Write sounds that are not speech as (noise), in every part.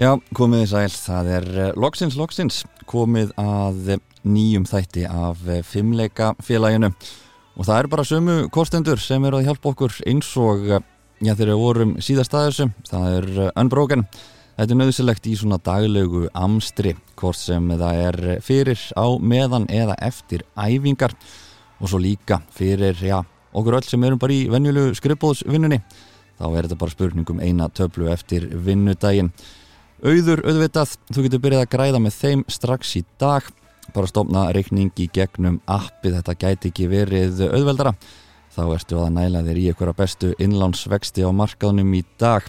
Já, komið þið sæl, það er eh, loksins, loksins komið að nýjum þætti af eh, fimmleika félaginu og það er bara sömu kostendur sem eru að hjálpa okkur eins og eh, já, þegar við vorum síðast að þessu, það er unbroken. Þetta er nöðsilegt í svona daglegu amstri, hvort sem það er fyrir á meðan eða eftir æfingar og svo líka fyrir, já, okkur öll sem erum bara í venjulegu skrifbóðsvinnunni þá er þetta bara spurningum eina töflu eftir vinnudaginn. Auður auðvitað, þú getur byrjað að græða með þeim strax í dag, bara stofna reikning í gegnum appi, þetta gæti ekki verið auðveldara, þá ertu að næla þér í einhverja bestu innlánsvexti á markaðunum í dag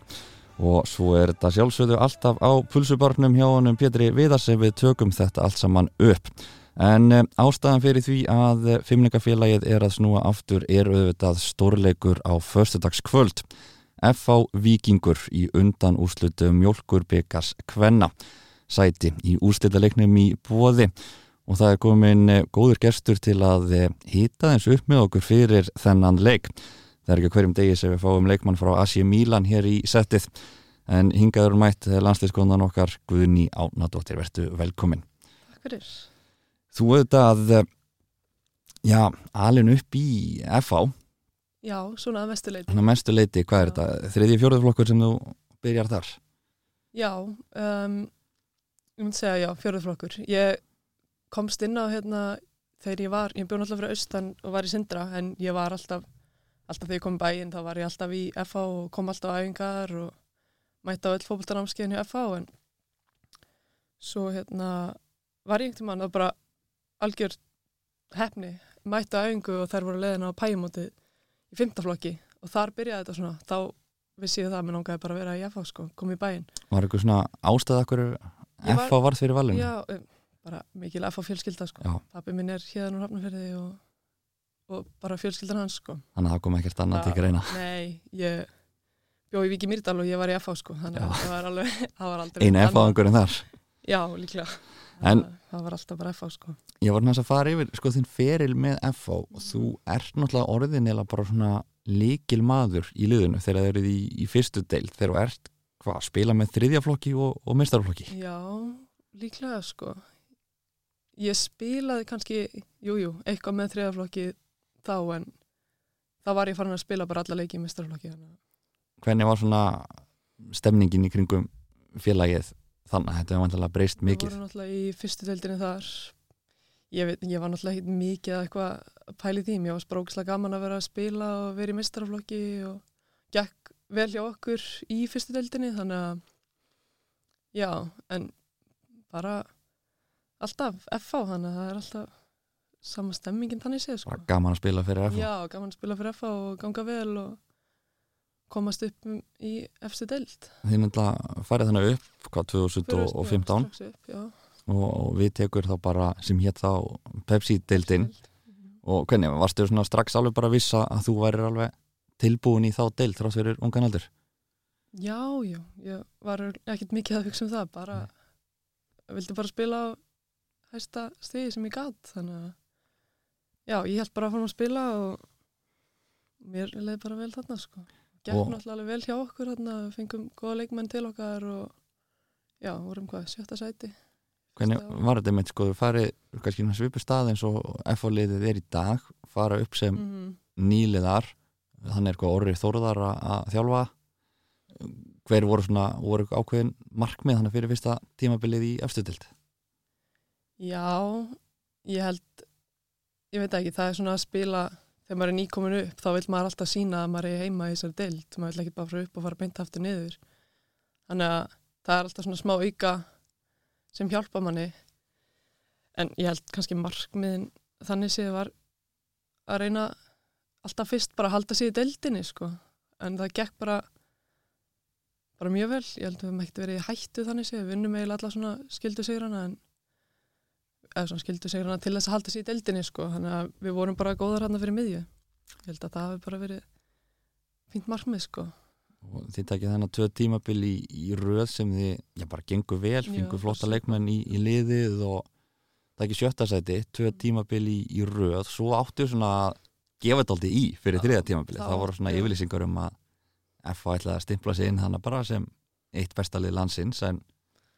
og svo er þetta sjálfsögðu alltaf á pulsubarnum hjá honum Pétri Viðars ef við tökum þetta allt saman upp. En um, ástæðan fyrir því að fimmleikafélagið er að snúa aftur er auðvitað stórleikur á förstudagskvöld. FH Vikingur í undan úrslutu Mjölkur Byggas Kvenna sæti í úrslitaleiknum í bóði og það er komin eh, góður gestur til að hýta eins upp með okkur fyrir þennan leik. Það er ekki hverjum degi sem við fáum leikmann frá Asi Mílan hér í settið en hingaður mætt landslýskonan okkar Guðni Ánadóttir, verðtu velkomin. Takk fyrir. Þú auðvitað, já, alin upp í FH Já, svona að mestu leiti. Þannig að mestu leiti, hvað er Já. þetta? Þriði fjóruðflokkur sem þú byrjar þar? Já, um, ég myndi segja já, fjóruðflokkur. Ég komst inn á hérna þegar ég var, ég bjóð náttúrulega fyrir austan og var í Sindra en ég var alltaf, alltaf þegar ég kom í bæinn þá var ég alltaf í FH og kom alltaf á æfingar og mætti á öll fókbaltanámskeiðin hjá FH en svo hérna var ég einhvern og bara algjör hefni, mætti á æfingu og þær voru leiðin á pæjumótið í fymtaflokki og þar byrjaði þetta svona þá vissi ég það að mér langaði bara að vera í FH sko, kom í bæinn Var eitthvað svona ástæða okkur var- FH varð fyrir valinu? Já, um, bara mikil FH fjölskylda sko. Pappi minn er hérna úr Hafnarfjörði og, og bara fjölskyldan hans sko. Þannig að það kom ekkert annað til greina Nei, ég bjó í Viki Mýrdal og ég var í FH sko. þannig að það var alveg var Einu. FH-angur en þar Já, líklega En- það, það var alltaf bara FH sko. Ég var næst að fara yfir sko þinn feril með FH og þú ert náttúrulega orðin eða bara svona líkil maður í liðinu þegar þeir eru í, í fyrstu deild þegar þú ert hvað, að spila með þriðjaflokki og, og mistarflokki Já, líklega sko. Ég spilaði kannski jújú, jú, eitthvað með þriðaflokki þá en þá var ég farin að spila bara alla leiki í að Hvernig var svona stemningin í kringum félagið þannig að þetta er vantilega breyst Við mikið. vorum náttúrulega í fyrstu deildinni þar. Ég, veit, ég var náttúrulega ekki mikið að eitthvað að pæli því, mér var sprókslega gaman að vera að spila og vera í mestaraflokki og gekk vel hjá okkur í fyrstu deildinni þannig að já, en bara alltaf FH þannig að það er alltaf sama stemmingin þannig séð sko. Gaman að spila fyrir FH Já, gaman að spila fyrir FH og ganga vel og komast upp um- í efstu deild. Þið náttúrulega farið þannig upp hvað 2015 Strax upp, og, við tekur þá bara sem hétt þá Pepsi-deildin. Og hvernig, varstu svona strax alveg bara að vissa að þú værir alveg tilbúin í þá deild þrátt fyrir ungan aldur? Já, já, ég var ekkert mikið að hugsa um það, bara vildi bara spila á hæsta stegi sem ég gat, þannig að já, ég held bara að fórum að spila og mér leiði bara vel þarna, sko. Og- náttúrulega vel hjá okkur þarna, fengum góða leikmenn til okkar og já, vorum hvað, sjötta sæti. hvernig var þetta með sko, þú farið kannski í svipu stað eins og FH-liðið er í dag fara upp sem Mm nýliðar þannig er eitthvað orrið þórðar að þjálfa. Hver voru svona voru ákveðin markmið þannig fyrir fyrsta tímabilið í efstutild Já, ég held, ég veit ekki, það er svona að spila, þegar maður er nýkomin upp, þá vil maður alltaf sína að maður er heima í þessari deild, maður vil ekki bara fara upp og fara beint aftur niður. Þannig að það er alltaf svona smá auka sem hjálpa manni, en ég held kannski markmiðin þannig séð var að reyna alltaf fyrst bara að halda sig í deildinni, sko, en það gekk bara, bara mjög vel, ég held að við ekkert verið í hættu þannig séð, við vinnum eiginlega alla svona skildu sigrana, en skildu sig hana til þess að halda sér í deildinni sko, þannig að við vorum bara góðar hann fyrir miðju. Ég held að það hafi bara verið fínt markmið sko. og þið takið þennan tvö tímabil í, í röð sem þið, já bara gengur vel Já, fengur flotta leikmenn í, í liðið og það ekki sjötta sæti, tvö tímabil í, í röð, svo áttu svona að gefa þetta aldrei í fyrir Já, þriða tímabili þá- það voru svona já. yfirlýsingar um að FH ætlaði að stimpla sig inn hana bara sem eitt bestalið landsins en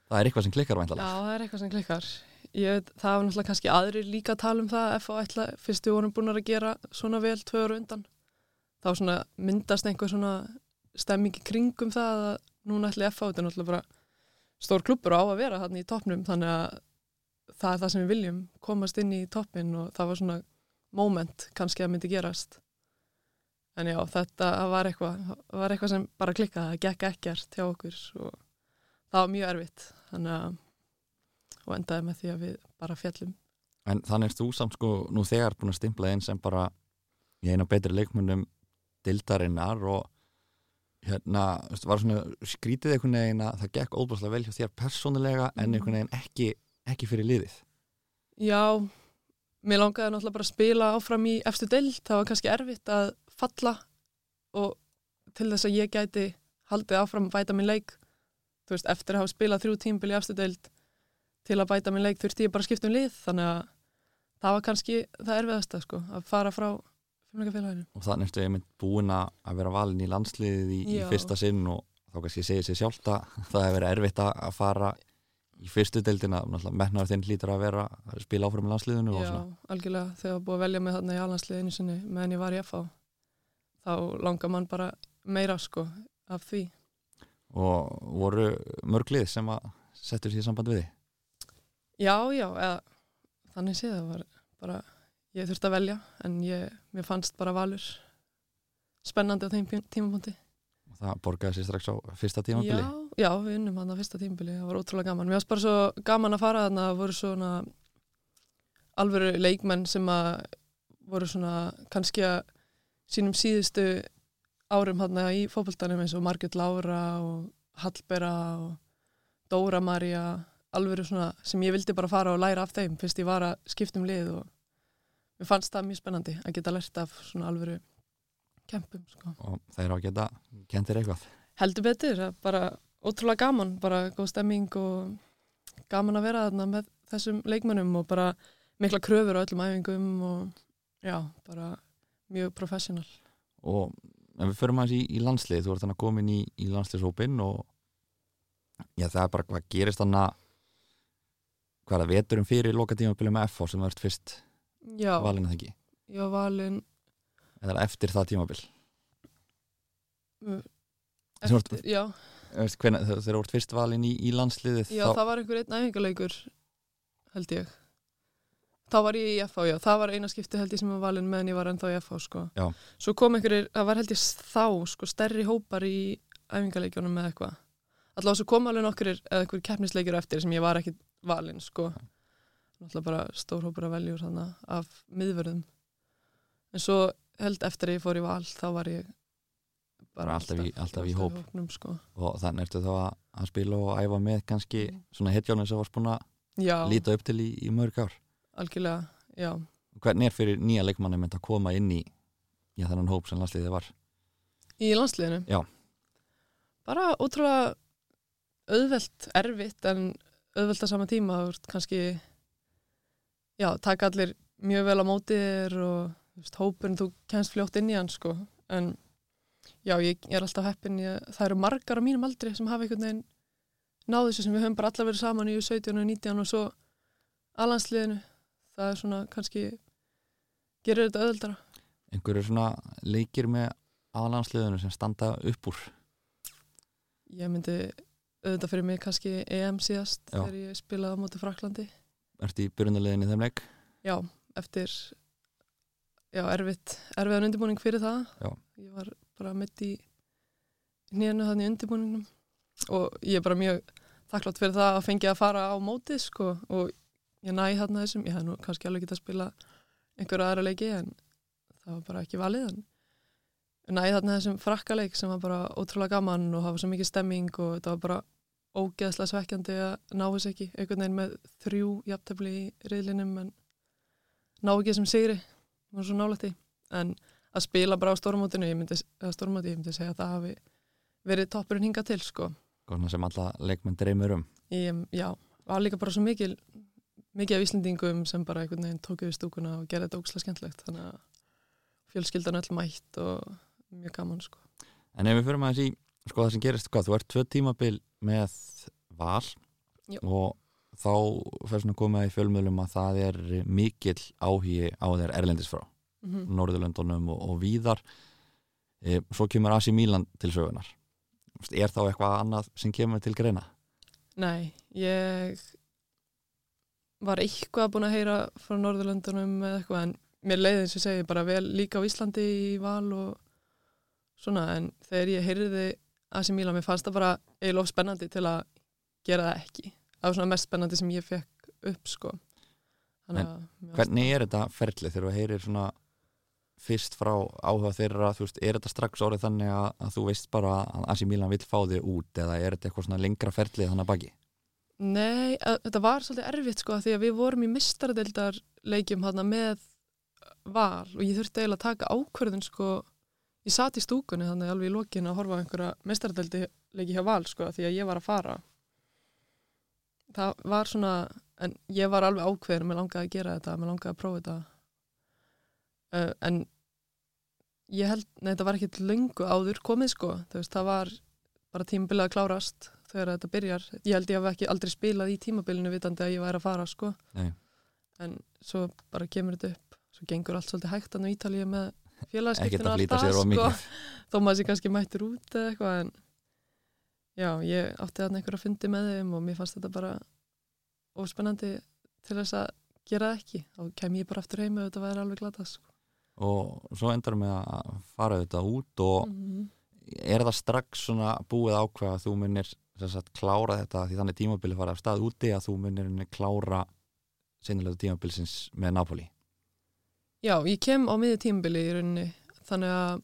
það er eitthvað sem klikkar Já, væntalega það er eitthvað sem klikkar. Ég það var náttúrulega kannski aðrir líka að tala um það ef að ætla, fyrst við vorum búin að gera svona vel tvö ára undan. Þá svona myndast einhver svona stemming í kringum það að núna ætla FH, þetta er náttúrulega bara stór klubbur á að vera hann í toppnum þannig að það er það sem við viljum komast inn í toppin og það var svona moment kannski að myndi gerast. En já, þetta var eitthvað, var eitthvað sem bara klikkaði, það gekk ekkert hjá okkur og það var mjög erfitt þannig að og endaði með því að við bara fjallum en þannig er þú samt sko nú þegar búin að stimpla einn sem bara í eina betri leikmunum dildarinnar og hérna, var svona skrítið einhvern veginn að það gekk óbúslega vel hjá þér persónulega en Mm. einhvern veginn ekki, ekki fyrir liðið? Já, mér langaði náttúrulega bara að spila áfram í efstu deild, það var kannski erfitt að falla og til þess að ég gæti haldið áfram að bæta minn leik þú veist, eftir að hafa spilað þrjú tímbil í efstu deild til að bæta minn leik þurfti ég bara að skipta um lið þannig að það var kannski það erfiðasta sko, að fara frá fimmleikafélaginu. og þannig ertu einmitt búin að vera valin í landsliðið í, í fyrsta sinn og þá kannski segir sér sjálft að (laughs) það hefur verið erfitt að fara í fyrstu deildina, metnaður þinn hlýtur að vera að spila áfram í landsliðinu Já, algjörlega, þegar búið að velja mig þarna í alhansliðinu sinni meðan ég var í FH þá langar mann bara meira sko af því. og voru mörglið sem að settur sér samband við þig Já, já, eða þannig séð það var bara, ég þurfti að velja en ég, mér fannst bara valur spennandi á þeim tímapunkti. og það borgaði sér strax á fyrsta tímabili Já, já, við unnum hann á fyrsta tímabili, það var ótrúlega gaman. Mér varst bara svo gaman að fara þarna, það voru svona alvöru leikmenn sem að voru svona kannski að sínum síðustu árum þarna í fótboltanum eins og Margit Lára og Hallbera og Dóra Maria, alvöru svona sem ég vildi bara fara og læra af þeim fyrst ég var að skipta um lið og mér fannst það mjög spennandi að geta lært af svona alvöru kempum sko. og þeir á að geta kentir eitthvað Heldur betur, það er bara ótrúlega gaman, bara góð stemming og gaman að vera þarna með þessum leikmönnum og bara mikla kröfur á öllum æfingum og já, bara mjög professional. og ef við förum aðeins í, í landslið þú ert þannig að komin í, í landsliðshópin og já það er bara hvað gerist þannig að hvað það veturum fyrir loka tímabili með FH sem ert fyrst Já, valin að ég var valin eða eftir það tímabil ert- eftir, já, Veist, hvenær, þegar þegar þú ert fyrst valin í, í landsliðið já það var einhver einn æfingarleikur held ég. Þá var ég í FH, já, það var eina skipti held ég sem var valin meðan ég var ennþá í FH, sko. Já. Svo kom einhverjir, það var held ég þá, sko, stærri hópar í æfingarleikjónum með eitthvað. Alltaf svo kom alveg nokkur eða einhver keppnisleikjur eftir sem ég var ekki valin, sko. Alltaf bara stór hópur að veljur þannig af miðverðum. En svo held eftir að ég fór í val, þá var ég Bara alltaf í- alltaf í hóp. hópnum, sko. og þannig ertu þá að, að spila og æfa með kannski Mm. svona hetjónu sem varst búin að líta upp til í, í mörg ár algjörlega, já. hvernig er fyrir nýja leikmanni mynd að koma inn í já, þennan hóp sem landsliðið var Í landsliðinu? Já. Bara ótrúlega auðvelt, erfitt en auðvelt að sama tíma þú veist, kannski já, taka allir mjög vel á móti þér og veist, hópurinn þú kennst fljótt inn í hann sko. En já, ég, ég er alltaf heppin ég, það eru margar á mínum aldri sem hafa einhvern veginn náðu þessu sem við höfum bara allar verið saman í 17 og 19 og svo alansliðinu það er svona kannski gerir þetta auðveldara. Einhverju svona leikir með aðlandsliðinu sem standa upp úr? Ég myndi auðvitað fyrir mig kannski EM síðast Já. þegar ég spilaði á móti Fraklandi. ertu í byrjunarliðinu í þeim leik Já, eftir já, erfitt, erfiðan undirbúning fyrir það. Já. Ég var bara mitt í nýjanu þannig undirbúningnum og ég er bara mjög þakklátt fyrir það að fengi að fara á móti sko og ég næ þarna þessum, ég hef nú kannski alveg getað að spila einhverja aðra leiki en það var bara ekki valið en næ þarna þessum frakkaleik sem var bara ótrúlega gaman og var svo mikið stemming og þetta var bara ógeðslega svekkjandi að ná þess ekki. Einhvern veginn með þrjú jafntefli í riðlinum en ná ekki þessum sigri. Og svo nálætti en að spila bara á stórmótinu ég myndi, stórmóti, ég myndi segja að það hafi verið toppurinn hinga til sko. Svona sem alla leikmenn dreymur um. Ég, já, var líka bara svo mikil mikið af Íslendingum sem bara einhvern veginn tók yfir stúkuna og gerði þetta ógslag skemmtlegt þannig að fjölskyldan öll mætt og mjög gaman sko En ef við förum aðeins í sko það sem gerist, hvað, þú ert tvö tímabil með val Jú. og þá fer svona komið í fjölmjölum að það er mikill áhugi á þeir erlendis frá mm Norðurlöndunum og, og víðar e, svo kemur Asi Mílan til sögunar er þá eitthvað annað sem kemur til greina? Nei, ég var eitthvað búin að heyra frá Norðurlöndunum eða eitthvað en mér leiði eins og segi bara vel líka á Íslandi í val og svona en þegar ég heyrði AC Milan mér fannst það bara eiginlega of spennandi til að gera það ekki. Það var svona mest spennandi sem ég fekk upp sko. Þannig fannst- Hvernig er þetta ferlið þegar þú heyrir svona fyrst frá áhuga þeirra? Þú veist, er þetta strax orðið þannig að, að þú veist bara að Asi Milan vill fá þig út eða er þetta eitthvað svona lengra ferlið þannig að baki? Nei, að, þetta var svolítið erfitt sko því að við vorum í mistaradildar leikjum hana með val og ég þurfti eiginlega að taka ákvörðun sko ég sat í stúkunni þannig alveg í lokinu að horfa á einhverja mistaradildi leiki hjá val sko því að ég var að fara. Það var svona en ég var alveg ákveður, mér langaði að gera þetta mér langaði að prófa þetta. Uh, en ég held, nei þetta var ekkit löngu áður komið sko, veist, það var bara tímabilið að klárast þegar þetta byrjar. Ég held ég hef ekki aldrei spilað í tímabilinu vitandi að ég væri að fara sko. Nei. en svo bara kemur þetta upp. Svo gengur allt svolítið hægt hann á Ítalíu með félagskiptinu of mikið. (laughs) Þó maður sé kannski mættur út eða eitthvað en já, ég átti þarna einhverja fundi með þeim og mér fannst þetta bara óspennandi til þess að gera það ekki. Þá kem ég bara aftur heim og þetta væri alveg glatast sko. og svo endar með að fara þetta út og mm er það strax svona búið ákveða að þú munir sagt, klára þetta? Því þannig tímabili fara af stað úti að þú munir klára sinnilega tímabilsins með Napoli Já, ég kem á miðju tímabili í rauninni þannig að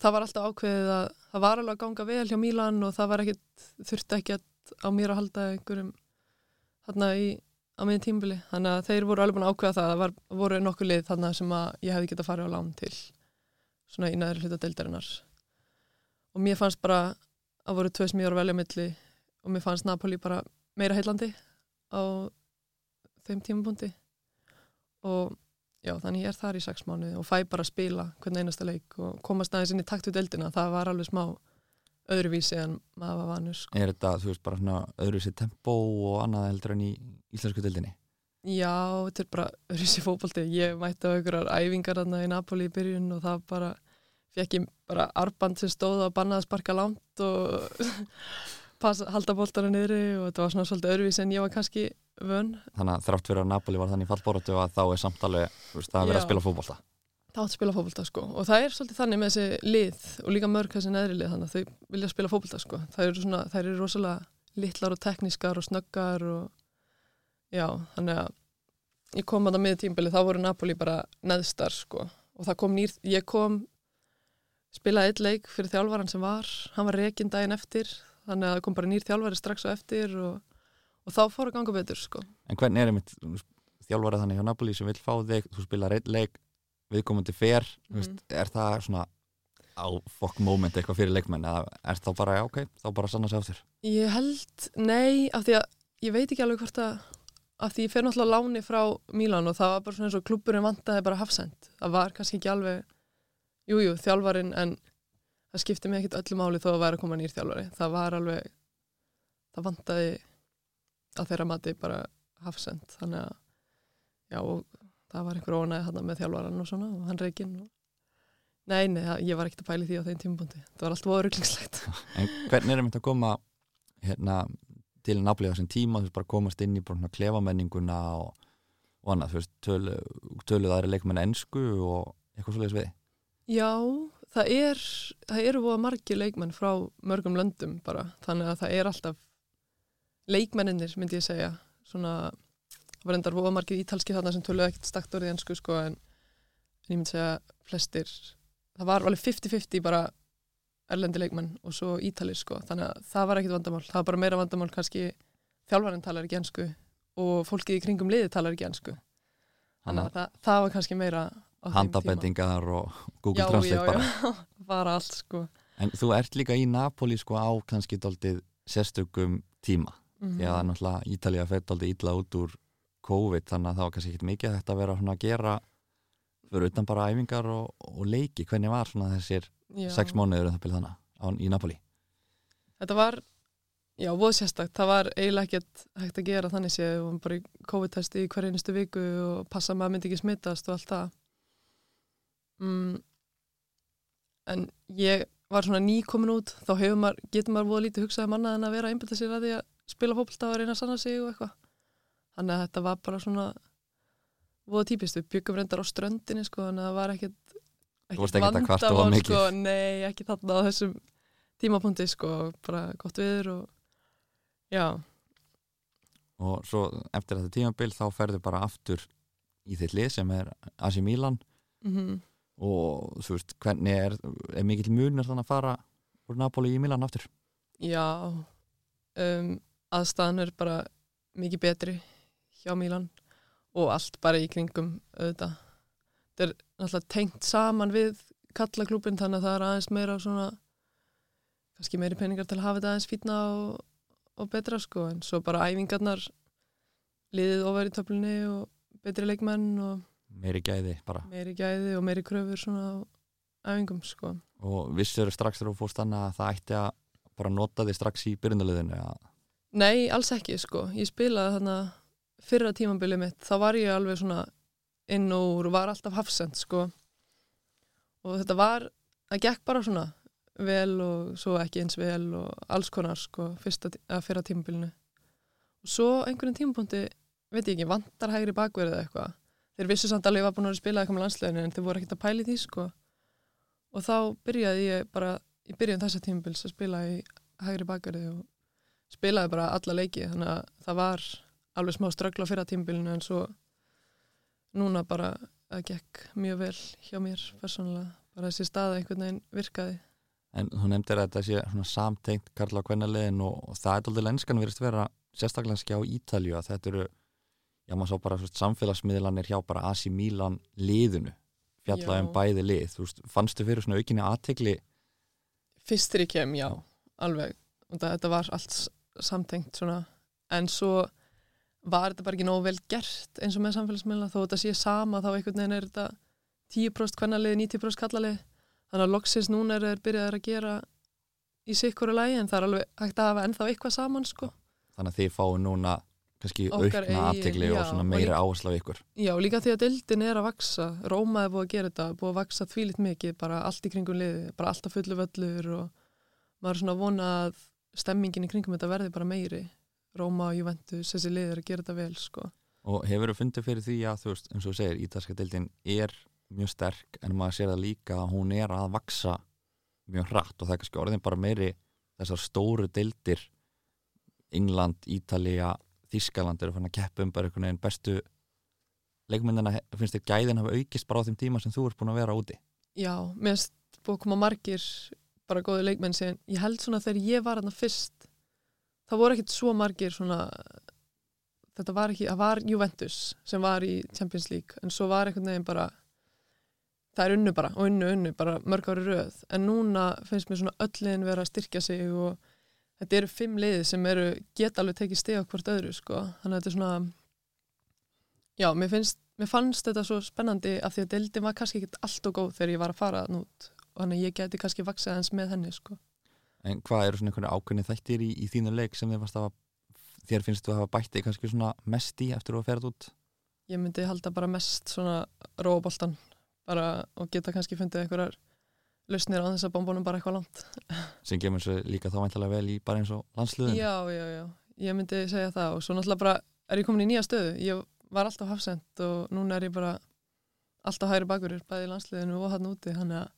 það var alltaf ákveðið að það var alveg að ganga vel hjá Mílan og það var ekkit, þurfti ekkert á mér að halda einhverjum þarna í, á miðju tímabili. Þannig að þeir voru alveg búin að ákveða það það var, voru nokkuð lið þarna sem að ég hefði getað farið á lán til svona í næður hluta deildarinnar. Og mér fannst bara að voru var að velja milli og mér fannst Napoli bara meira heillandi á þeim tímapunkti. Og já, þannig ég er þar í sex mánuði og fæ bara að spila hvern einasta leik og komast aðeins inn í takt við deildina, það var alveg smá öðruvísi en maður var vanur sko. er þetta, þú veist, bara svona öðruvísi tempo og annað heldur en í íslensku dildinni Já, þetta er bara öðruvísi fótbolti, ég mætti á einhverjar æfingar þarna í Napoli í byrjun og það bara fekk ég bara arband sem stóð að banna að sparka langt og (laughs) halda boltana niðri og þetta var svona svolítið öðruvísi en ég var kannski vön. Þannig að þrátt fyrir að Napoli var þannig fallboratu að þá er veist, það að vera að spila fótbolta. Það átt að spila fótbolta sko. Og það er svolítið þannig með þessi lið og líka mörg þessi neðri lið þannig að þau vilja spila fótbolta sko. Það eru svona, það eru rosalega litlar og teknískar og snöggar og já, þannig að ég kom að það miður tímbili, þá voru Napoli bara neðstar sko. Og það kom nýr, ég kom spilaði eitt leik fyrir þjálfaran sem var hann var rekin daginn eftir þannig að það kom bara nýr þjálfari strax á eftir og, og þá fór að ganga betur sko. En hvernig er einmitt þjálfarið þannig hjá Napoli sem vil fá þig, þú spilar einn leik viðkomandi fer, þú veist, er það svona á fokk moment eitthvað fyrir leikmenn eða er þá bara, ok, þá bara sanna sig aftur Ég held, nei, af því að ég veit ekki alveg hvort að af því ég fer náttúrulega láni frá Mílan og það var bara svona eins og klubburinn vantaði bara hafsend það var kannski ekki alveg jújú, jú, þjálfarin en það skipti mig ekkit öllu máli þó að væri að koma nýr þjálfari. Það var alveg það vantaði að þeirra mati bara hafsend þannig að já, það var einhver ónæði hann með þjálfaran og svona og hann reygin og Nei, nei, það- ég var ekkert að pæli því á þeim tímabundi. Það var alltaf óruglingslegt. (laughs) en hvernig er einmitt að koma hérna, til Napoli á þessum tíma, þú veist, bara komast inn í svona klefamenninguna og, og annað, þú veist, tölu, töluð aðri leikmenn ensku og eitthvað svoleiðis við Já, það er það eru búið margir leikmenn frá mörgum löndum bara, þannig að það er alltaf leikmenninir myndi ég segja. Svona, það var endar margir ítalski þarna sem töluðu ekkert stakt orðið ensku sko, en, en ég myndi segja flestir, það var alveg 50-50 bara erlendi leikmenn og svo ítalir sko, þannig að það var ekkert vandamál, það var bara meira vandamál kannski þjálfarinn talar ekki ensku og fólkið í kringum liði talar ekki ensku. Þannig að það, það var kannski meira handabendingar og Google já, Translate já, bara. Já, (laughs) bara allt sko. En þú ert líka í Napoli sko á kannski doldið sérstökum tíma mm því að náttúrulega Ítalía fett doldið illa út úr COVID þannig að það var kannski ekkit mikið að þetta vera að gera fyrir utan bara æfingar og, og leiki, hvernig var þessir já. sex mánuður um þannig á, í Napoli þetta var Já, voð sérstakt. Það var eiginlega ekkert hægt að gera þannig séð og bara í COVID-testi í hverja einustu viku og passa maður myndi ekki smittast og allt það. Mm. En ég var svona nýkomin út, þá maður, getur maður voða lítið hugsaði manna en að vera einbyrta sér að því að spila fólkta og reyna að sanna sig og eitthvað. Þannig að þetta var bara svona voða típist. Við byggum reyndar á ströndinni sko, þannig að það var ekkert, ekkert vandamál sko, nei, ekki þarna á þessum tímapunkti sko, bara gott viður og Já. Og svo eftir þetta tímabil þá ferður bara aftur í þitt lið sem er Asi Milan mm -hmm. og þú veist, hvernig er, er mikill munir þannig að fara úr Napoli í Milan aftur? Já, um, aðstæðan er bara mikið betri hjá Milan og allt bara í kringum auðvitað. Þetta er náttúrulega tengt saman við kallaklúpin þannig að það er aðeins meira svona kannski meiri peningar til að hafa þetta aðeins fítna og og betra sko en svo bara æfingarnar liðið ofar í töflunni og betri leikmenn og meiri gæði bara meiri gæði og meiri kröfur svona á æfingum sko og vissur strax þegar þú fórst þannig að það ætti að bara nota þig strax í byrjunaliðinu ja. Nei, alls ekki sko. Ég spilaði þannig fyrra tímambili mitt. Þá var ég alveg svona inn og var alltaf hafsend sko. Og þetta var það gekk bara svona vel og svo ekki eins vel og alls konar sko fyrsta, fyrra tímabilinu. Og svo einhvern tímapunkti veit ég ekki, vantar hægri bakverðið eitthvað. Þeir vissu samt alveg að ég var búin að spila eitthvað með landsleginu en þeir voru ekkert að pæli því sko. Og þá byrjaði ég bara í byrjun þessa tímabils að spila í hægri bakverðið og spilaði bara alla leiki þannig að það var alveg smá ströggla fyrra tímabilinu en svo núna bara það gekk mjög vel hjá mér persónulega, bara þessi staða einhvern veginn virkaði. En þú nefndir að þetta sé svona samtengt Karla Kvennalegin og, og það er doldið lenskan verist vera sérstaklega skjá Ítalju að þetta eru, já maður sá bara svona, samfélagsmiðlanir hjá bara Asi Milan liðinu, fjallaðum bæði lið, þú veist, fannstu fyrir svona aukinni aðtegli? Fyrstir í kem, já, alveg. Og það, þetta var allt samtengt svona, en svo var þetta bara ekki nógu vel gert eins og með samfélagsmiðla, þó þetta sé sama þá einhvern veginn er þetta 10% kvennalið, 90% kallalið þannig að loksins núna er þeir byrjaðið að gera í sikkuru lægi en það er alveg hægt að hafa ennþá eitthvað saman sko. Þannig að þið fáu núna kannski Okkar aukna aðtegli og svona meira áherslu af ykkur. Já, líka því að dildin er að vaksa, Róma er búið að gera þetta búið að vaksa þvílitt mikið, bara allt í kringum liði bara alltaf fullu völlur og maður svona að vona að stemmingin í kringum þetta verði bara meiri. Róma og Juventus, þessi liðir að gera þetta vel sko. Og hefur þú fundið fyrir því að þú veist, eins og þú segir, ítalska dildin er mjög sterk en maður sér það líka að hún er að vaksa mjög hratt og það er kannski orðin bara meiri þessar stóru deildir. England, Ítalija Þískaland eru fann að keppa um bara einhvern veginn. Bestu leikmyndina finnst þér gæðin hafa aukist bara á þeim tíma sem þú ert búin að vera úti? Já, mér finnst búin að koma margir bara góði leikmenn sem ég held svona þegar ég var aðna fyrst það voru ekkert svo margir svona þetta var ekki, það var Juventus sem var í Champions League en svo var einhvern veginn bara það er unnu bara og unnu unnu bara mörg ári röð. En núna finnst mér svona öllin vera að styrkja sig og þetta eru fimm liði sem eru geta alveg tekið steg á hvort öðru sko. Þannig að þetta er svona já, mér finnst mér fannst þetta svo spennandi af því að deildin var kannski ekki allt og góð þegar ég var að fara nút þannig að ég geti kannski vaksað eins með henni sko. En hvað eru svona einhvern ákveðni þættir í, í þínu leik sem að, þér finnst þú að hafa bætti kannski svona mest í eftir að ferða út? Ég myndi halda bara mest svona róboltan bara og geta kannski fundið einhverjar lausnir á þess að bombunum bara eitthvað langt. (laughs) Sem gemur svo líka þá væntalega vel í bara eins og landsluðin já, já, já, ég myndi segja það. Og svo náttúrulega bara er ég komin í nýja stöðu? Ég var alltaf hafsend og núna er ég bara alltaf hægri bakurir bæði landsluðinu og hann úti. Þannig að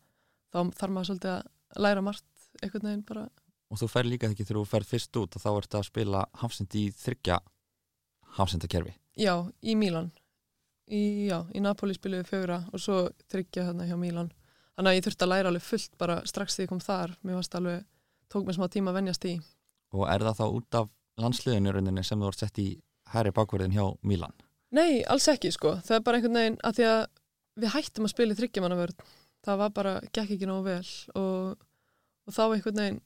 þá þarf maður svolítið að læra margt einhvern veginn bara. Og þú fær líka ekki þegar þú fær fyrst út og þá ert að spila hafsend í þryggja hafsendakerfi. Já, í Mílan. Í, já, í Napoli spiluði fjögra og svo tryggja hérna hjá Mílan. Þannig að ég þurfti að læra alveg fullt bara strax því ég kom þar. Mér varst alveg, tók mér smá tíma að vennjast í Og er það þá út af landsliðinu sem þú vart sett í hæri bakverðin hjá Mílan? Nei, alls ekki sko, það er bara einhvern veginn að því að við hættum að spila í þryggjamannavörð það var bara, gekk ekki nógu vel og, og þá einhvern veginn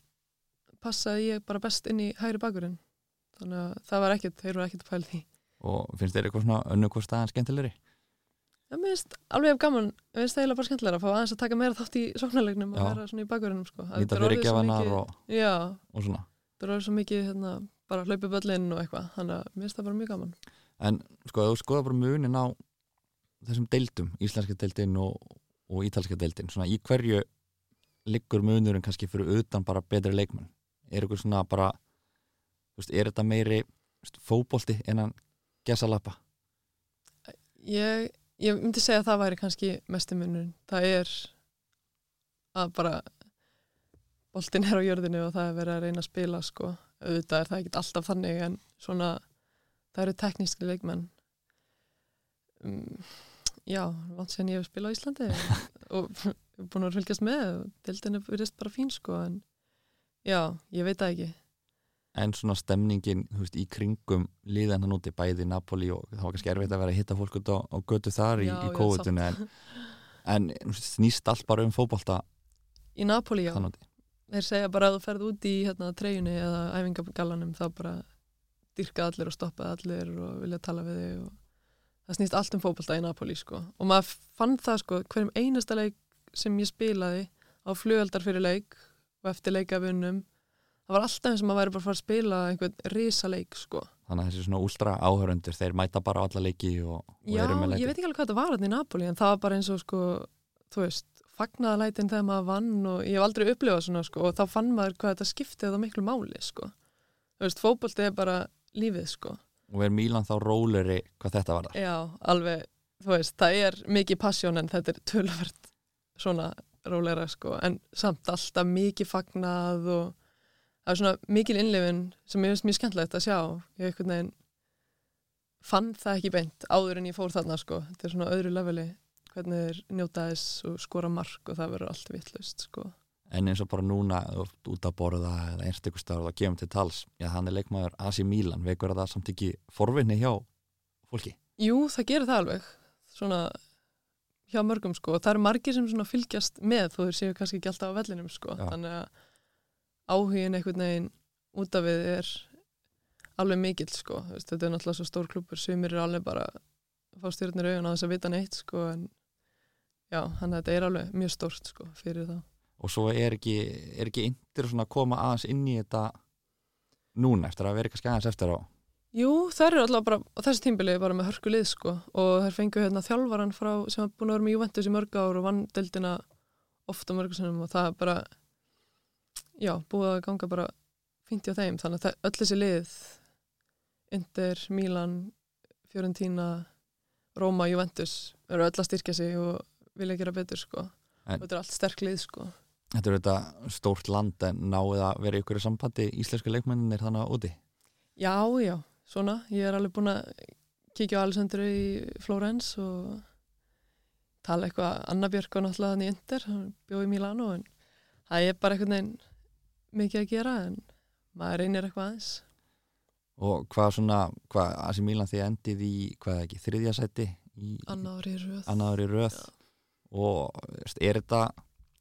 passaði ég bara best inn í hæri bakverðin þannig að það var ekkert, þeir eru ekkert að pæla því. Og finnst þér eitthvað svona önnu hvort staðan skemmtilegri? Já, mér finnst alveg af gaman, mér finnst það eiginlega bara skemmtilega að fá aðeins að taka meira þátt í sóknarlegnum og vera svona í bakverðinum sko. Nýta fyrir gefanar og, og svona. Það er svo mikið hérna, bara hlaupi böllinn og eitthvað þannig að mér finnst það bara mjög gaman. En sko, ef þú skoða bara munin á þessum deildum, íslenska deildin og, og ítalska deildin, svona í hverju liggur munurinn kannski fyrir utan bara betri leikmann? Er ykkur svona bara, veist, er þetta meiri fótbolti en að gesa lappa? ég, ég myndi segja að það væri kannski mesti munurinn það er að bara boltinn er á jörðinu og það er verið að reyna að spila sko, auðvitað er það ekki alltaf þannig en svona það eru tekníski leikmenn um, já, langt sen ég hef spilað á Íslandi (laughs) og búin að fylgjast með og dildinu virðist bara fín sko en já, ég veit það ekki. En svona stemningin, veist, í kringum liðan hann úti, bæði Napoli og það var kannski erfitt að vera að hitta fólk út á, á götu þar Já, í kóðutunni en, en snýst allt bara um fótbolta í Napoli já, úti. þeir segja bara að þú ferð út í hérna, treyjunni eða æfingagallanum þá bara dyrka allir og stoppa allir og vilja tala við þig og það snýst allt um fótbolta í Napoli sko. og maður fann það sko hverjum einasta leik sem ég spilaði á flugaldar fyrir leik og eftir leikafunum það var alltaf eins og maður væri bara að fara að spila einhvern risa leik sko Þannig að þessi svona úlstra áhörundur, þeir mæta bara á alla leiki og, og Já, eru með ég leiki. veit ekki alveg hvað þetta var hann í Napoli en það var bara eins og sko, þú veist fagnaðalætin þegar maður vann og ég hef aldrei upplifað svona sko og þá fann maður hvað þetta skiptið það miklu máli sko þú veist, fótbolti er bara lífið sko Og er Mílan þá róleri hvað þetta var það? Já, alveg, þú veist, það er mikið passjón en þetta er tölvert svona róleira sko en samt alltaf mikið fagnað og það er svona mikil innlifin sem ég finnst mjög skemmtilegt að sjá. Ég einhvern veginn fann það ekki beint áður en ég fór þarna sko. Þetta er svona öðru leveli hvernig þeir njóta þess og skora mark og það verður allt vittlust sko En eins og bara núna út að borða eða einstaklega starf og gefum til tals, já hann er leikmaður Asi Mílan, veikur að það samt ekki forvinni hjá fólki? Jú, það gerir það alveg. Svona hjá mörgum sko. Og það eru margir sem svona fylgjast með þó þeir séu kannski ekki alltaf á vellinum sko. Já. þannig að áhugin einhvern veginn út af við er alveg mikill sko. Þú veist, þetta er náttúrulega svo stór klubur sumir eru alveg bara að fá stjórnir augun á þess að vita neitt sko. En já, þannig að þetta er alveg mjög stórt sko fyrir það Og svo er ekki, er ekki yndir að koma aðeins inn í þetta núna eftir að vera kannski aðeins eftir á. Jú, þær eru alltaf bara á þessu tímbili bara með hörku lið sko. Og þær fengu hérna þjálfaran frá sem er búin að vera með Juventus í mörg ár og vann deildina ofta mörg sinnum. Og það er bara já, búið að ganga bara fínt hjá þeim. Þannig að það, öll þessi lið Inter, Milan Fiorentina, Roma, Juventus eru öll að styrkja sig og vilja gera betur sko. En- og þetta er allt sterk lið sko Þetta er þetta stórt land en náið að vera ykkur í sambandi íslensku leikmennir þannig úti. Já, já, svona ég er alveg búin að kíkja á Alessandru í Flórens og tala eitthvað Anna Björk og náttúrulega í Inter, hann bjóð í Milano en það er bara einhvern veginn mikið að gera en maður reynir eitthvað aðeins Og hvað svona, hvað Asi Mílan því endið í, hvað ekki, þriðja sæti í annar í röð annaður í röð Já. og er þetta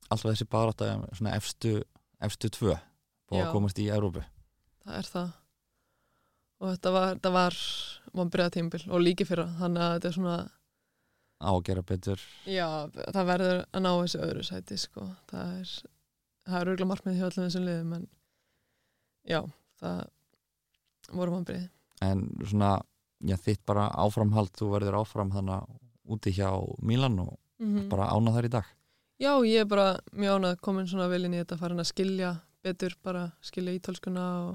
alltaf þessi barátta um svona efstu, efstu tvö Já. að komast í Európu það er það. Og þetta var, þetta var vonbreiða tímbil og líki fyrra þannig að þetta er svona á að gera betur. Já, það verður að ná þessu öðru sæti sko, það er það er örgulega markmið hjá öllum þessum liðum en já, það voru vonbreið en svona, já þitt bara áframhald þú verður áfram þannig úti hjá Mílan og mm bara ána þar í dag Já, ég er bara mjög ánað komin svona vel inn í þetta farin að skilja betur, bara skilja ítölskuna og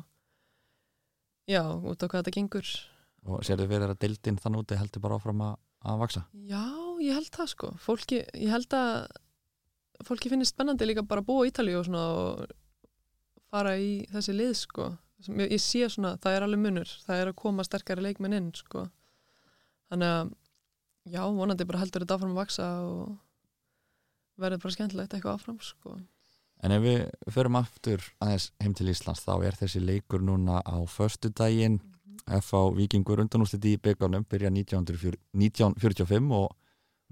já, út á hvað þetta gengur. og sérðu fyrir að deildin þann úti heldur bara áfram að, að vaksa Já, ég held það sko. Fólki, ég held að fólki finnist spennandi líka bara að búa í Ítalíu og svona og fara í þessi lið sko. Ég sé svona, það er alveg munur, það er að koma sterkari leikmenn inn sko. Þannig að, já, vonandi bara heldur þetta áfram að vaksa og verður bara skemmtilegt eitthvað áfram sko. en ef við förum aftur aðeins heim til Íslands þá er þessi leikur núna á föstudaginn F.A. Víkingur undanúsliti í byggarnum byrja 1940 1945 og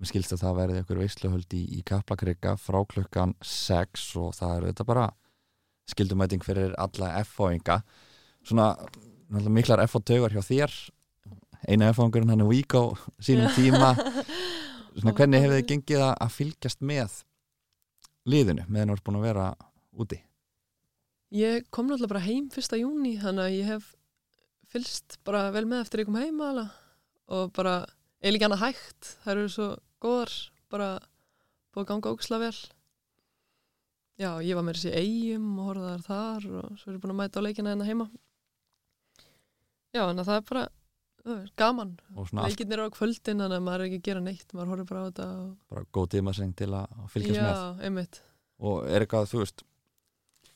mér skilst að það verði einhver veisluhöld í, í Kaplakrika frá klukkan 6 og það er þetta bara skildumæting fyrir alla F.A.inga svona miklar F.A. taugar hjá þér eina F.A.ingurinn hann er vík á sínum (laughs) tíma svona hvernig hefur þið gengið að fylgjast með liðinu meðan þú ert búin að vera úti? Ég kom náttúrulega bara heim fyrsta júni þannig að ég hef fylst bara vel með eftir ég kom heim aðalega og bara, eiginlega annað hægt. Þær eru svo góðar bara búið að ganga ógisla vel. Já, ég var með þessi eigum og horfaðar þar og svo er ég búin að mæta á leikina hérna heima. Já, en það er bara það gaman, og svona allt. Leikinnir á kvöldin þannig að maður er ekki að gera neitt maður horfir bara á þetta og... bara góð tímaseng til að fylgjast Já, með. einmitt. Og er eitthvað, þú veist,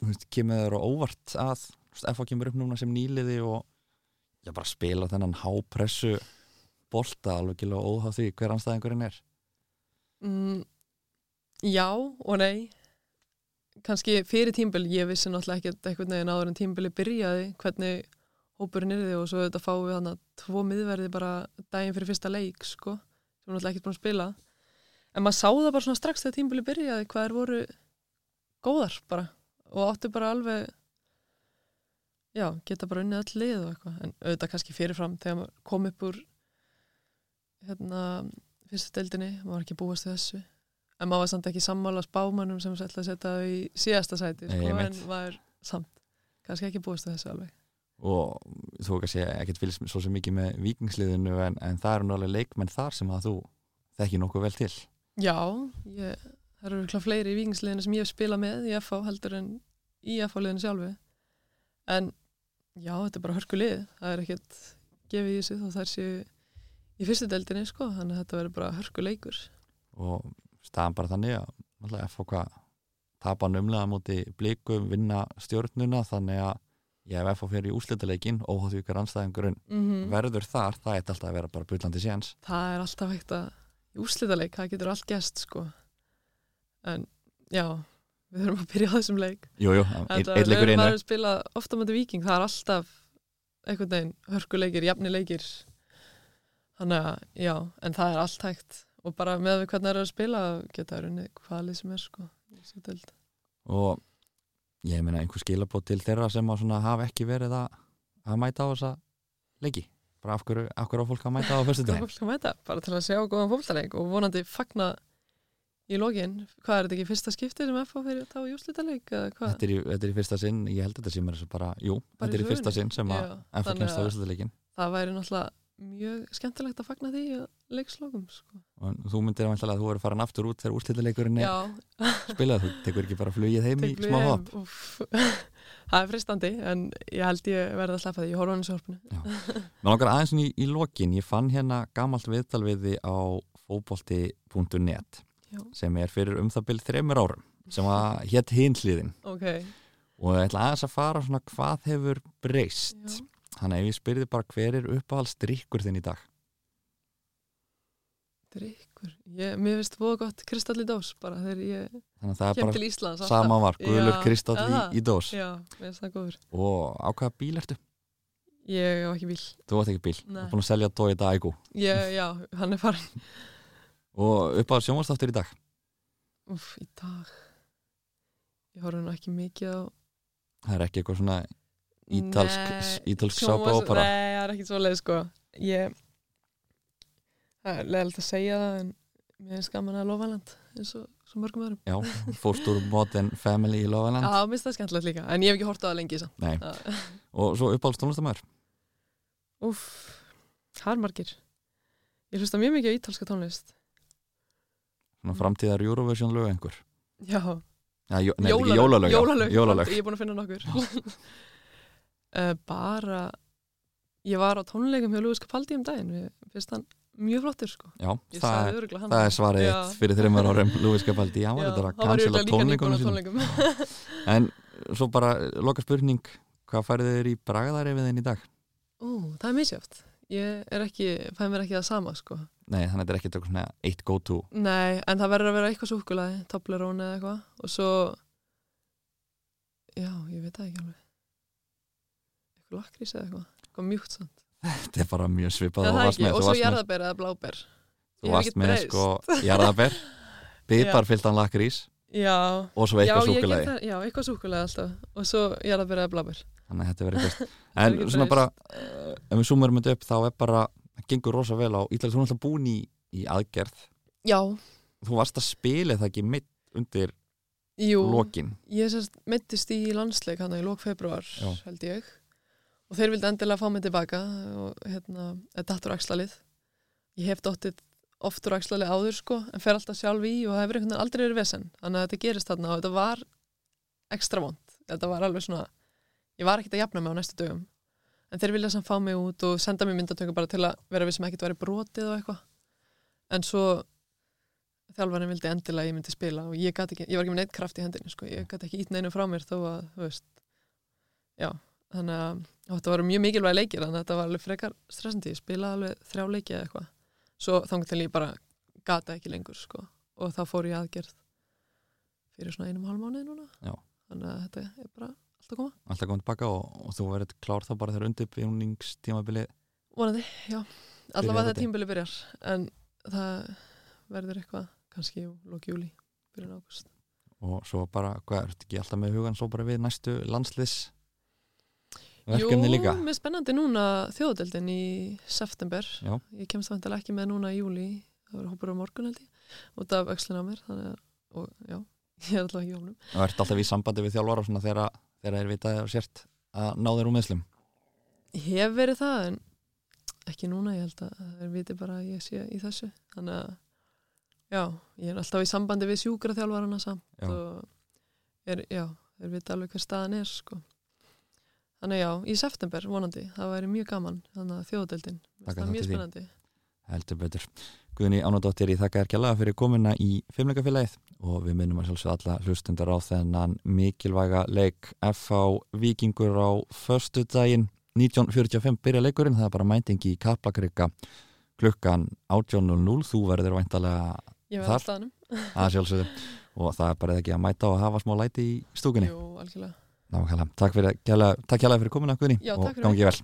veist kemur þér á óvart að FH kemur upp núna sem nýliði og já, bara spila þennan hápressu bolta alveg gila óháð því hver anstæðingurinn er? Mm, já og nei. Kannski fyrir tímbil ég vissi náttúrulega ekkert einhvern veginn áður en tímbili byrjaði hvernig hópurinn þið og svo þetta fáum við hann að tvo miðverði bara daginn fyrir fyrsta leik sko, sem við náttúrulega ekkert búin að spila. En maður sá það bara svona strax þegar tímbili byrjaði hvað er voru góðar bara og áttu bara alveg já, geta bara unnið öll lið og eitthvað. En auðvitað kannski fyrirfram þegar maður kom upp úr hérna fyrstu deildinni, maður var ekki búast þessu. En maður var samt ekki sammála spámanum sem ætla að setja í síðasta sæti sko, en maður samt kannski ekki búast þessu alveg og þú kannski ekkert fylgst svo sem mikið með vikingsliðinu en, en það eru nálega leikmenn þar sem að þú þekki nokkuð vel til. Já, ég, það eru klá fleiri í vikingsliðinu sem ég hef spilað með í FH heldur en í FH-liðinu sjálfu. En já, þetta er bara hörku lið það er ekkert gefið í þessu þá þær séu í fyrstu deildinni sko, þannig að þetta verður bara hörku leikur og staðan bara þannig að FH hvað tapa numlega múti blikum, vinna stjórnuna þannig að ég hef FH fyrir í úslitaleikin óháð því hver anstæðingurinn mm verður þar, það er alltaf að vera bara bullandi séns. Það er alltaf hægt að í úrslitaleik, það getur allt gæst sko. En já við þurfum að byrja á þessum leik. Jújú, einn leikur við einu. erum að spila ofta með viking, það er alltaf einhvern veginn hörkuleikir, jafnileikir þannig að já, en það er allt hægt. Og bara með við hvernig það er að spila geta það runni hvaða lið sem er sko og ég meina einhver skilabót til þeirra sem hafa ekki verið að, að mæta á þessa leiki bara af hverju, af hverju á fólk að mæta á fyrstu dag? Bara til að sjá góðan fólkstaleik og vonandi fagna í lokin. Hvað er þetta ekki fyrsta skipti sem FH fyrir að tá í hvað? þetta þetta er í fyrsta sinn, ég held þetta sem er bara, jú, Bara þetta er í fyrsta sinn sem að FH kemst á fyrstutleikin það væri náttúrulega mjög skemmtilegt að fagna því að leikslokum sko. þú myndir að þú eru farin aftur út þegar úrslitaleikurinn er spilað, þú tekur ekki bara flugið heim í tek smá hopp. (laughs) það er fristandi en ég held ég verði að sleppa því, ég horfa hann í sjónarpinu Mér langar aðeins í, í lokin, ég fann hérna gamalt viðtal við þið á fótbolti.net Já. sem er fyrir um það byrð þreymur árum sem að hétt hinliðin ok, og ég ætla aðeins að fara svona hvað hefur breyst. Þannig ef ég spyrði bara hver er uppáhaldsdrykkur þinn í dag drikkur ég, mér finnst voða gott kristall í dós bara þegar ég þannig að það er bara Íslands alltaf. sama var, gulur Já, kristall í, í dós. Já, það og á hvaða bíl ertu? ég á ekki bíl, Þú átt ekki bíl, þú er búin að selja Toyota Aigo ég, já, hann er farin og uppáhalds sjónvastáttur í dag? Úf, í dag. Ég horfa nú ekki mikið á það er ekki eitthvað svona ítalsk, ítalsk sápa ópera Nei, það er ekki svo leið sko. Ég það er leðilegt að segja það en mér finnst gaman að lofaland eins og svo mörgum öðrum. Já, fórst úr Modern Family í Lofaland Já, mér finnst það skemmtilegt líka en ég hef ekki hort á það lengi Nei, og svo uppáhalds tónlistamæður Úf, það er margir Ég hlusta mjög mikið á ítalska tónlist. Svona framtíðar Eurovision lög einhver? Já, ja, jó, Nei, jólalög, jólalög Jólalög. Ég er búin að finna nokkur. Uh, (laughs) Bara Ég var á tónleikum hjá Lúis Capaldi um daginn. Mér finnst hann mjög flottur sko. Já, það, er, það er svarið Já. þitt fyrir þreymar (laughs) árum. Lúi Skapaldi, var Já, þetta að hann var cancela tónleikum. (laughs) (laughs) En svo bara loka spurning hvað færið þér í bragðarefið þinn í dag? Ó, það er misjöft Ég er ekki, fæ mér ekki það sama sko. Nei, þannig að þetta er ekki eitthvað svona eitt go to Nei, en það verður að vera eitthvað súkulaði Toblerone eða eitthvað. Og svo Já, ég veit það ekki alveg. Eitthvað lakrís eða eitthvað. Eitthvað mjúkt samt Þetta er bara mjög svipað og svo jarðaber eða bláber. Þú varst með sko (laughs) jarðaber Biparfylltan lakrís Já, og svo eitthvað súkulæði já, eitthvað súkulaði alltaf. Og svo jarðaber eða bláber. Þannig að þetta verður best (laughs) En svona bara, uh, ef við súmurum þetta upp þá er bara, það gengur rosa vel á Ítalið, þú er alltaf búin í, í aðgerð. Já, Þú varst að spila það ekki mitt undir Jú, lokin? Ég sérst mittist í landsleik hann í lók februar held ég og þeir vildi endilega fá mig tilbaka og hérna, þetta er axlalið. Ég hef dóttið oft úr axlalið áður sko en fer alltaf sjálf í og hefur einhvern veginn aldrei verið vesen. Þannig að þetta gerist þarna og þetta var ekstra vond, þetta var alveg svona ég var ekkert að jafna mig á næstu dögum. En þeir vilja samt fá mig út og senda mér myndatöku bara til að vera við sem ekkert væri brotið og eitthvað. En svo þjálfarinn vildi endilega ég myndi spila og ég, gat ekki, ég var ekki með neitt kraft í hendinni sko. ég gæti ekki ít neinu frá mér þó að þú veist, já þannig að þetta var mjög mikilvæg leikir þannig að þetta var alveg frekar stressandi. Ég spilaði alveg þrjá leiki eða eitthvað. Svo þannig til ég bara gata ekki lengur sko. og þá fór ég aðgerð fyrir svona einum hálf mánuði núna. Já. þannig að þetta er bara allt að koma. Alltaf komið tilbaka og, og þú verður klár þá bara þegar undirbyggingstímabili vonandi, já, allavega það tímbili byrjar. En það verður eitthvað kannski lók júli byrjun águst og svo bara, hvað er þetta ekki alltaf með hugan svo bara við næstu landslis verkefni líka. Jú, mér spennandi núna þjóðdeldin í september. Já. ég kemst vantilega ekki með núna í júli það verður hópur á morgun held ég. Út af öxlina á mér þannig að, og já, (laughs) ég er alltaf ekki hófnum og ert alltaf í sambandi við þjálfara og svona þegar þegar þeir vita og sért að ná þér úr meðslum Ég hef verið það en ekki núna, ég held að þeir viti bara að ég sé í þessu. Þannig að já, ég er alltaf í sambandi við sjúkra þjálfarana samt Já. og er, já, þeir viti alveg hver staðan er sko. Þannig já, í september vonandi, það væri mjög gaman þannig að þjóðdeldin, það er í mjög spennandi. Heldur betur. Guðni Ánadóttir, ég þakka þér kjalla fyrir komuna í fimmleikafélagið og við minnum að sjálfsög alla hlustundar á þennan mikilvæga leik. FH Víkingur á förstu daginn 1945 byrja leikurinn, það er bara mænting í Kaplakrika klukkan 18.00 þú verður væntalega Þar? að sjálfsögðu. Og það er bara ekki að mæta og hafa smá læti í stúkunni. Jú, algjörlega Nákvæmlega, takk kjalla fyrir komuna Guðni og takk fyrir gangi vel